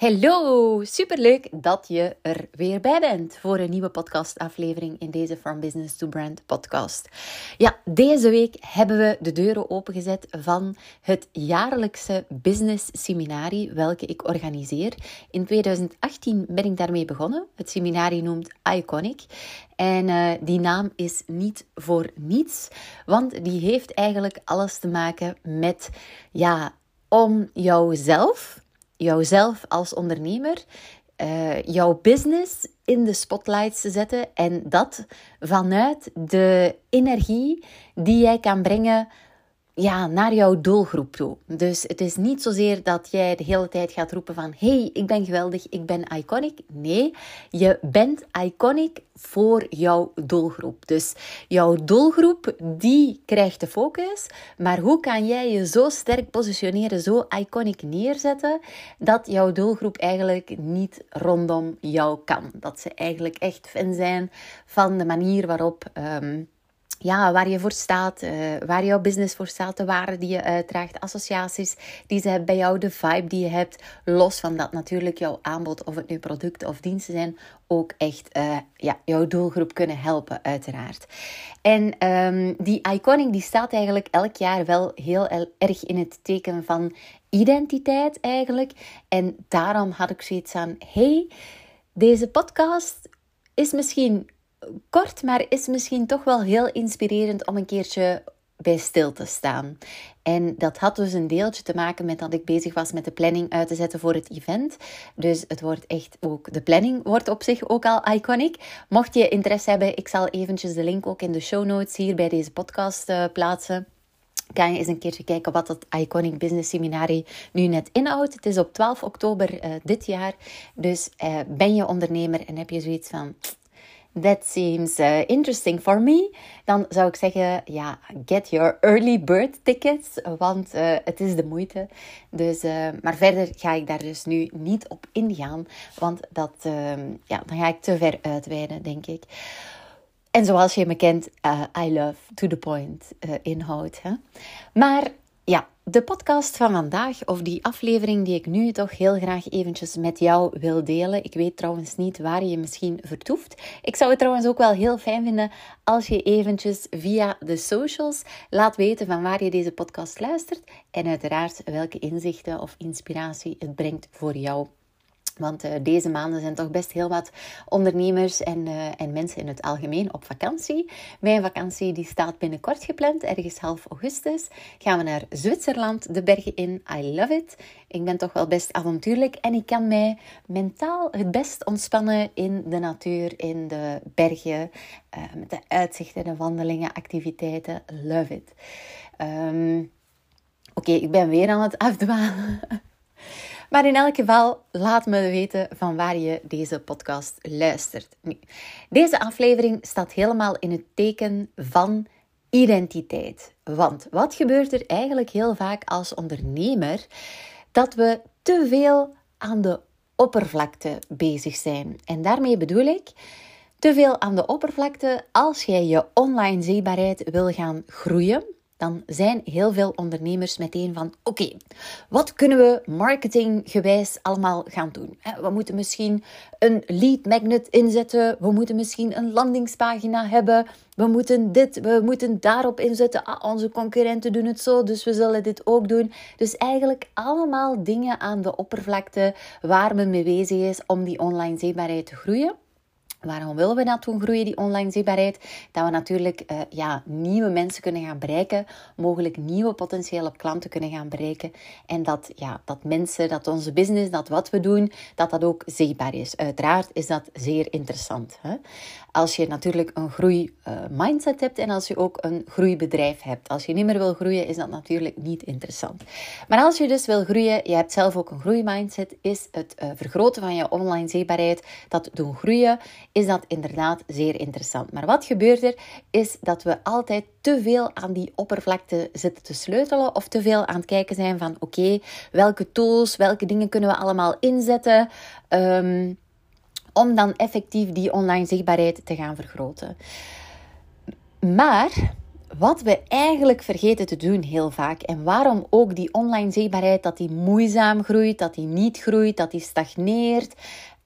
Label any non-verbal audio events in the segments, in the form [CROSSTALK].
Hallo, superleuk dat je er weer bij bent voor een nieuwe podcastaflevering in deze From Business to Brand podcast. Ja, deze week hebben we de deuren opengezet van het jaarlijkse business seminarie welke ik organiseer. In 2018 ben ik daarmee begonnen. Het seminarie noemt Iconic. En uh, die naam is niet voor niets, want die heeft eigenlijk alles te maken met ja, om jouzelf jouzelf als ondernemer, uh, jouw business in de spotlights te zetten en dat vanuit de energie die jij kan brengen ja, naar jouw doelgroep toe. Dus het is niet zozeer dat jij de hele tijd gaat roepen van hey, ik ben geweldig, ik ben iconic. Nee, je bent iconic voor jouw doelgroep. Dus jouw doelgroep, die krijgt de focus. Maar hoe kan jij je zo sterk positioneren, zo iconic neerzetten, dat jouw doelgroep eigenlijk niet rondom jou kan? Dat ze eigenlijk echt fan zijn van de manier waarop... Um, ja, waar je voor staat, uh, waar jouw business voor staat, de waarden die je uitdraagt, associaties die ze hebben bij jou, de vibe die je hebt. Los van dat natuurlijk jouw aanbod, of het nu producten of diensten zijn, ook echt uh, ja, jouw doelgroep kunnen helpen, uiteraard. En um, die iconic die staat eigenlijk elk jaar wel heel erg in het teken van identiteit eigenlijk. En daarom had ik zoiets aan, hey, deze podcast is misschien kort, maar is misschien toch wel heel inspirerend om een keertje bij stil te staan. En dat had dus een deeltje te maken met dat ik bezig was met de planning uit te zetten voor het event. Dus het wordt echt ook, de planning wordt op zich ook al iconic. Mocht je interesse hebben, ik zal eventjes de link ook in de show notes hier bij deze podcast uh, plaatsen kan je eens een keertje kijken wat het Iconic Business Seminari nu net inhoudt. Het is op 12 oktober uh, dit jaar. Dus uh, ben je ondernemer en heb je zoiets van that seems uh, interesting for me, dan zou ik zeggen, ja, get your early bird tickets, want uh, het is de moeite. Dus, uh, maar verder ga ik daar dus nu niet op ingaan, want dat, ehm, ja, dan ga ik te ver uitweiden, denk ik. En zoals je me kent, I love to the point inhoud. Hè? Maar ja, de podcast van vandaag, of die aflevering die ik nu toch heel graag eventjes met jou wil delen. Ik weet trouwens niet waar je misschien vertoeft. Ik zou het trouwens ook wel heel fijn vinden als je eventjes via de socials laat weten van waar je deze podcast luistert. En uiteraard welke inzichten of inspiratie het brengt voor jou want uh, deze maanden zijn toch best heel wat ondernemers en, uh, en mensen in het algemeen op vakantie. Mijn vakantie die staat binnenkort gepland, ergens half augustus. Gaan we naar Zwitserland, de bergen in. I love it. Ik ben toch wel best avontuurlijk en ik kan mij mentaal het best ontspannen in de natuur, in de bergen, uh, met de uitzichten, de wandelingen, activiteiten. Love it. Um, Oké, ik ben weer aan het afdwalen. [LAUGHS] Maar in elk geval, laat me weten van waar je deze podcast luistert. Deze aflevering staat helemaal in het teken van identiteit. Want wat gebeurt er eigenlijk heel vaak als ondernemer? Dat we te veel aan de oppervlakte bezig zijn. En daarmee bedoel ik te veel aan de oppervlakte als jij je online zichtbaarheid wil gaan groeien dan zijn heel veel ondernemers meteen van: oké, wat kunnen we marketinggewijs allemaal gaan doen? We moeten misschien een lead magnet inzetten, we moeten misschien een landingspagina hebben, we moeten dit, we moeten daarop inzetten. Ah, onze concurrenten doen het zo, dus we zullen dit ook doen. Dus eigenlijk allemaal dingen aan de oppervlakte waar men mee bezig is om die online zichtbaarheid te groeien. Waarom willen we dat groeien, die online zichtbaarheid? Dat we natuurlijk uh, ja, nieuwe mensen kunnen gaan bereiken, mogelijk nieuwe potentiële klanten kunnen gaan bereiken. En dat, ja, dat mensen, dat onze business, dat wat we doen, dat dat ook zichtbaar is. Uiteraard is dat zeer interessant. Hè? Als je natuurlijk een groei uh, mindset hebt en als je ook een groeibedrijf hebt. Als je niet meer wil groeien, is dat natuurlijk niet interessant. Maar als je dus wil groeien, je hebt zelf ook een groeimindset, is het uh, vergroten van je online zichtbaarheid, dat doen groeien is dat inderdaad zeer interessant. Maar wat gebeurt er, is dat we altijd te veel aan die oppervlakte zitten te sleutelen of te veel aan het kijken zijn van oké, welke tools, welke dingen kunnen we allemaal inzetten um, om dan effectief die online zichtbaarheid te gaan vergroten. Maar wat we eigenlijk vergeten te doen heel vaak en waarom ook die online zichtbaarheid dat die moeizaam groeit, dat die niet groeit, dat die stagneert,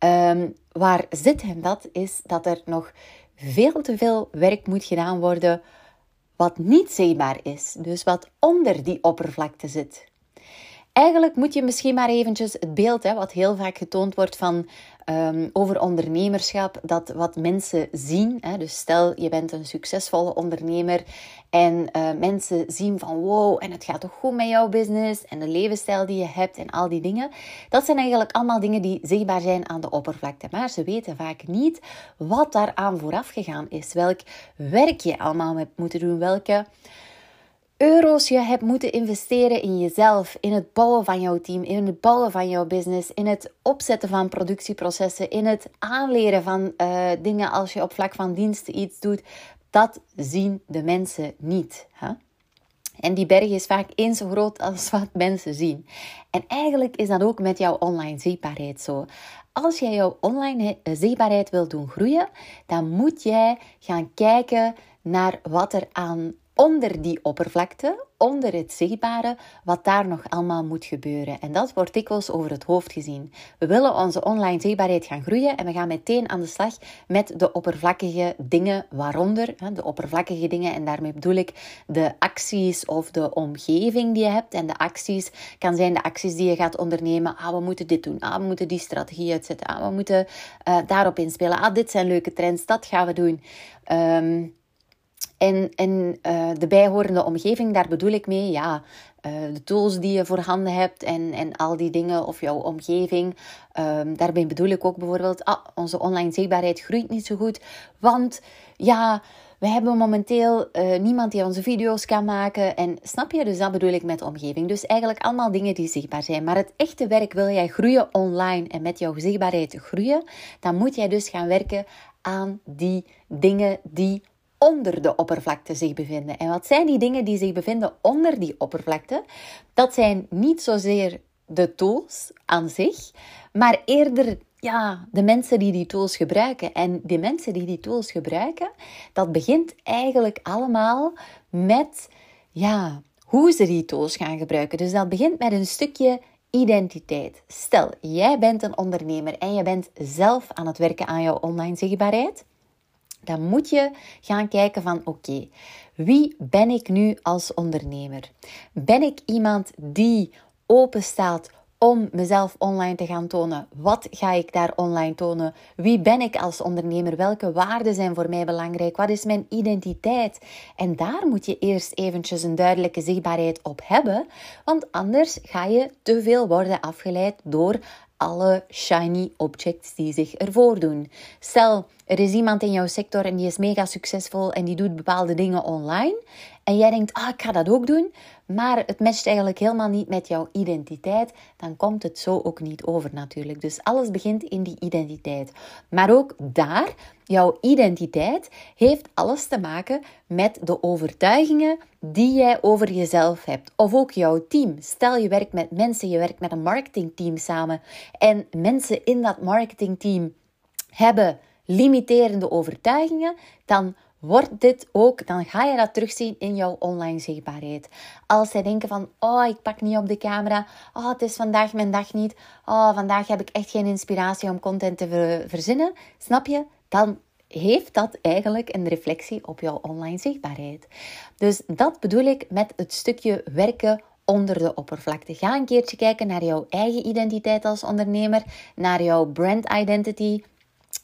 Um, waar zit hem dat? Is dat er nog veel te veel werk moet gedaan worden wat niet zichtbaar is. Dus wat onder die oppervlakte zit. Eigenlijk moet je misschien maar eventjes het beeld, hè, wat heel vaak getoond wordt van um, over ondernemerschap, dat wat mensen zien. Hè, dus stel je bent een succesvolle ondernemer en uh, mensen zien van wow, en het gaat toch goed met jouw business en de levensstijl die je hebt en al die dingen. Dat zijn eigenlijk allemaal dingen die zichtbaar zijn aan de oppervlakte. Maar ze weten vaak niet wat daaraan vooraf gegaan is. Welk werk je allemaal hebt moeten doen, welke euro's je hebt moeten investeren in jezelf, in het bouwen van jouw team, in het bouwen van jouw business, in het opzetten van productieprocessen, in het aanleren van uh, dingen als je op vlak van diensten iets doet, dat zien de mensen niet. Hè? En die berg is vaak eens zo groot als wat mensen zien. En eigenlijk is dat ook met jouw online zichtbaarheid zo. Als jij jouw online zichtbaarheid wil doen groeien, dan moet jij gaan kijken naar wat er aan onder die oppervlakte, onder het zichtbare, wat daar nog allemaal moet gebeuren. En dat wordt dikwijls over het hoofd gezien. We willen onze online zichtbaarheid gaan groeien en we gaan meteen aan de slag met de oppervlakkige dingen, waaronder de oppervlakkige dingen. En daarmee bedoel ik de acties of de omgeving die je hebt. En de acties kan zijn de acties die je gaat ondernemen. Ah, we moeten dit doen. Ah, we moeten die strategie uitzetten. Ah, we moeten uh, daarop inspelen. Ah, dit zijn leuke trends. Dat gaan we doen. Um, en, en uh, de bijhorende omgeving, daar bedoel ik mee, ja, uh, de tools die je voorhanden hebt en, en al die dingen of jouw omgeving. Um, daarbij bedoel ik ook bijvoorbeeld, ah, onze online zichtbaarheid groeit niet zo goed, want ja, we hebben momenteel uh, niemand die onze video's kan maken. En snap je? Dus dat bedoel ik met omgeving. Dus eigenlijk allemaal dingen die zichtbaar zijn. Maar het echte werk wil jij groeien online en met jouw zichtbaarheid groeien, dan moet jij dus gaan werken aan die dingen die onder de oppervlakte zich bevinden. En wat zijn die dingen die zich bevinden onder die oppervlakte? Dat zijn niet zozeer de tools aan zich, maar eerder ja, de mensen die die tools gebruiken. En die mensen die die tools gebruiken, dat begint eigenlijk allemaal met ja, hoe ze die tools gaan gebruiken. Dus dat begint met een stukje identiteit. Stel, jij bent een ondernemer en je bent zelf aan het werken aan jouw online zichtbaarheid dan moet je gaan kijken van oké, wie ben ik nu als ondernemer? Ben ik iemand die open staat om mezelf online te gaan tonen? Wat ga ik daar online tonen? Wie ben ik als ondernemer? Welke waarden zijn voor mij belangrijk? Wat is mijn identiteit? En daar moet je eerst eventjes een duidelijke zichtbaarheid op hebben, want anders ga je te veel worden afgeleid door alle shiny objects die zich ervoor doen. Stel, er is iemand in jouw sector en die is mega succesvol en die doet bepaalde dingen online. En jij denkt, ah, ik ga dat ook doen. Maar het matcht eigenlijk helemaal niet met jouw identiteit. Dan komt het zo ook niet over natuurlijk. Dus alles begint in die identiteit. Maar ook daar, jouw identiteit heeft alles te maken met de overtuigingen die jij over jezelf hebt. Of ook jouw team. Stel je werkt met mensen, je werkt met een marketingteam samen. En mensen in dat marketingteam hebben limiterende overtuigingen, dan wordt dit ook, dan ga je dat terugzien in jouw online zichtbaarheid. Als zij denken van, oh, ik pak niet op de camera, oh, het is vandaag mijn dag niet, oh, vandaag heb ik echt geen inspiratie om content te verzinnen, snap je? Dan heeft dat eigenlijk een reflectie op jouw online zichtbaarheid. Dus dat bedoel ik met het stukje werken onder de oppervlakte. Ga een keertje kijken naar jouw eigen identiteit als ondernemer, naar jouw brand identity,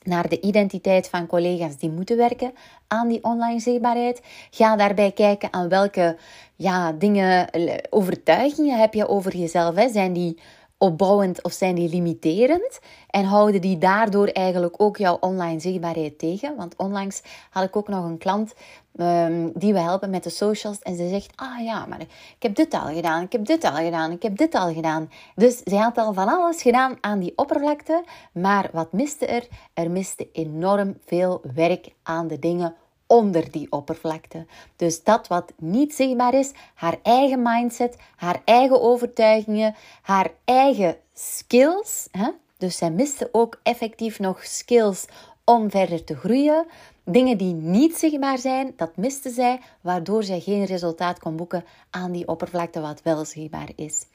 naar de identiteit van collega's die moeten werken aan die online zichtbaarheid. Ga daarbij kijken aan welke ja, dingen, overtuigingen heb je over jezelf. Hè? Zijn die opbouwend of zijn die limiterend? En houden die daardoor eigenlijk ook jouw online zichtbaarheid tegen? Want onlangs had ik ook nog een klant Ehm, die we helpen met de socials. En ze zegt, ah ja, maar ik heb dit al gedaan, ik heb dit al gedaan, ik heb dit al gedaan. Dus ze had al van alles gedaan aan die oppervlakte. Maar wat miste er? Er miste enorm veel werk aan de dingen onder die oppervlakte. Dus dat wat niet zichtbaar is, haar eigen mindset, haar eigen overtuigingen, haar eigen skills. Hè? Dus zij miste ook effectief nog skills om verder te groeien. Dingen die niet zichtbaar zijn, dat miste zij, waardoor zij geen resultaat kon boeken aan die oppervlakte wat wel zichtbaar is.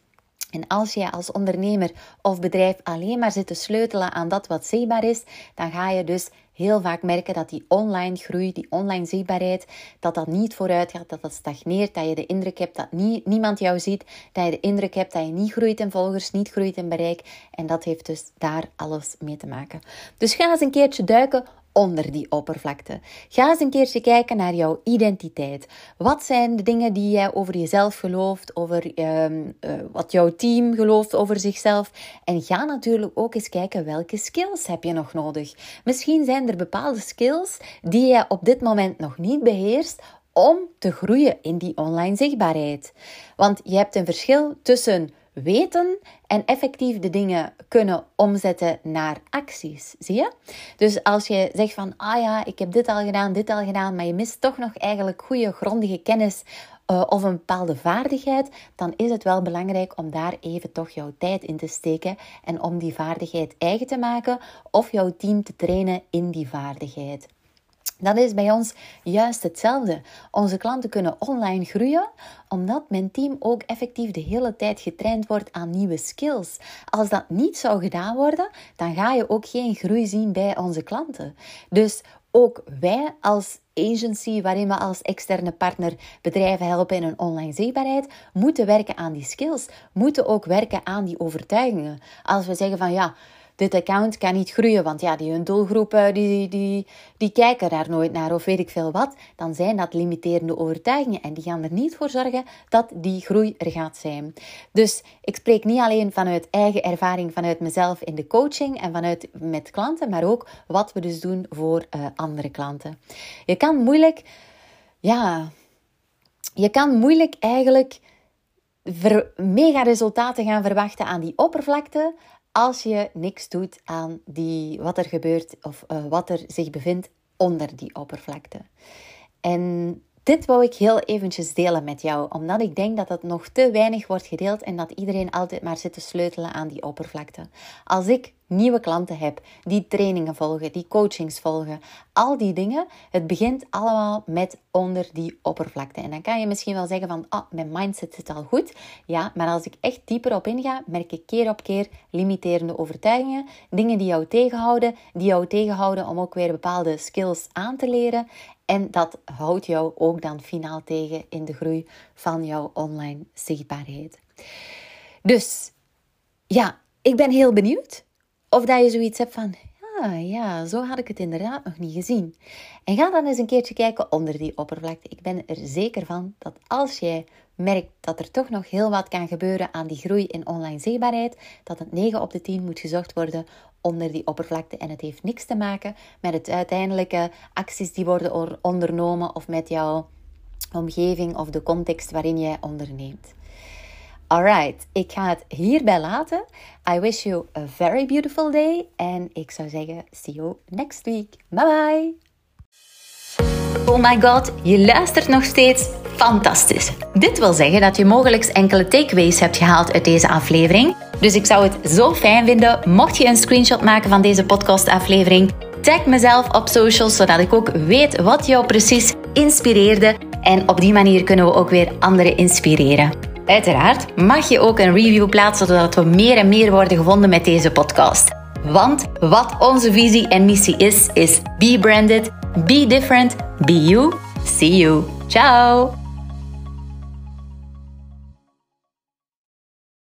En als jij als ondernemer of bedrijf alleen maar zit te sleutelen aan dat wat zichtbaar is, dan ga je dus heel vaak merken dat die online groei, die online zichtbaarheid, dat dat niet vooruit gaat, dat dat stagneert, dat je de indruk hebt dat niemand jou ziet, dat je de indruk hebt dat je niet groeit in volgers, niet groeit in bereik. En dat heeft dus daar alles mee te maken. Dus ga eens een keertje duiken onder die oppervlakte. Ga eens een keertje kijken naar jouw identiteit. Wat zijn de dingen die jij over jezelf gelooft, over ehm, eh, wat jouw team gelooft over zichzelf? En ga natuurlijk ook eens kijken welke skills heb je nog nodig. Misschien zijn er bepaalde skills die jij op dit moment nog niet beheerst om te groeien in die online zichtbaarheid. Want je hebt een verschil tussen weten en effectief de dingen kunnen omzetten naar acties. Zie je? Dus als je zegt van, ah ja, ik heb dit al gedaan, dit al gedaan, maar je mist toch nog eigenlijk goede, grondige kennis uh, of een bepaalde vaardigheid, dan is het wel belangrijk om daar even toch jouw tijd in te steken en om die vaardigheid eigen te maken of jouw team te trainen in die vaardigheid. Dat is bij ons juist hetzelfde. Onze klanten kunnen online groeien omdat mijn team ook effectief de hele tijd getraind wordt aan nieuwe skills. Als dat niet zou gedaan worden, dan ga je ook geen groei zien bij onze klanten. Dus ook wij als agency, waarin we als externe partner bedrijven helpen in hun online zichtbaarheid, moeten werken aan die skills, moeten ook werken aan die overtuigingen. Als we zeggen van ja, dit account kan niet groeien, want ja, die hun doelgroepen die, die, die kijken daar nooit naar of weet ik veel wat, dan zijn dat limiterende overtuigingen en die gaan er niet voor zorgen dat die groei er gaat zijn. Dus ik spreek niet alleen vanuit eigen ervaring, vanuit mezelf in de coaching en vanuit met klanten, maar ook wat we dus doen voor uh, andere klanten. Je kan moeilijk, ja, je kan moeilijk eigenlijk mega resultaten gaan verwachten aan die oppervlakte als je niks doet aan die, wat er gebeurt of uh, wat er zich bevindt onder die oppervlakte. En dit wou ik heel eventjes delen met jou, omdat ik denk dat het nog te weinig wordt gedeeld en dat iedereen altijd maar zit te sleutelen aan die oppervlakte. Als ik nieuwe klanten heb, die trainingen volgen, die coachings volgen, al die dingen, het begint allemaal met onder die oppervlakte. En dan kan je misschien wel zeggen van, oh, mijn mindset zit al goed. Ja, maar als ik echt dieper op inga, merk ik keer op keer limiterende overtuigingen, dingen die jou tegenhouden, die jou tegenhouden om ook weer bepaalde skills aan te leren. En dat houdt jou ook dan finaal tegen in de groei van jouw online zichtbaarheid. Dus ja, ik ben heel benieuwd of dat je zoiets hebt van, ja, ja, zo had ik het inderdaad nog niet gezien. En ga dan eens een keertje kijken onder die oppervlakte. Ik ben er zeker van dat als jij merkt dat er toch nog heel wat kan gebeuren aan die groei in online zichtbaarheid, dat het 9 op de 10 moet gezocht worden onder die oppervlakte. En het heeft niks te maken met het uiteindelijke acties die worden ondernomen of met jouw omgeving of de context waarin jij onderneemt. Alright, ik ga het hierbij laten. I wish you a very beautiful day. En ik zou zeggen, see you next week. Bye bye. Oh my god, je luistert nog steeds. Fantastisch. Dit wil zeggen dat je mogelijk enkele takeaways hebt gehaald uit deze aflevering. Dus ik zou het zo fijn vinden mocht je een screenshot maken van deze podcastaflevering. Tag mezelf op socials zodat ik ook weet wat jou precies inspireerde. En op die manier kunnen we ook weer anderen inspireren. Uiteraard mag je ook een review plaatsen zodat we meer en meer worden gevonden met deze podcast. Want wat onze visie en missie is, is be branded, be different, be you. See you. Ciao!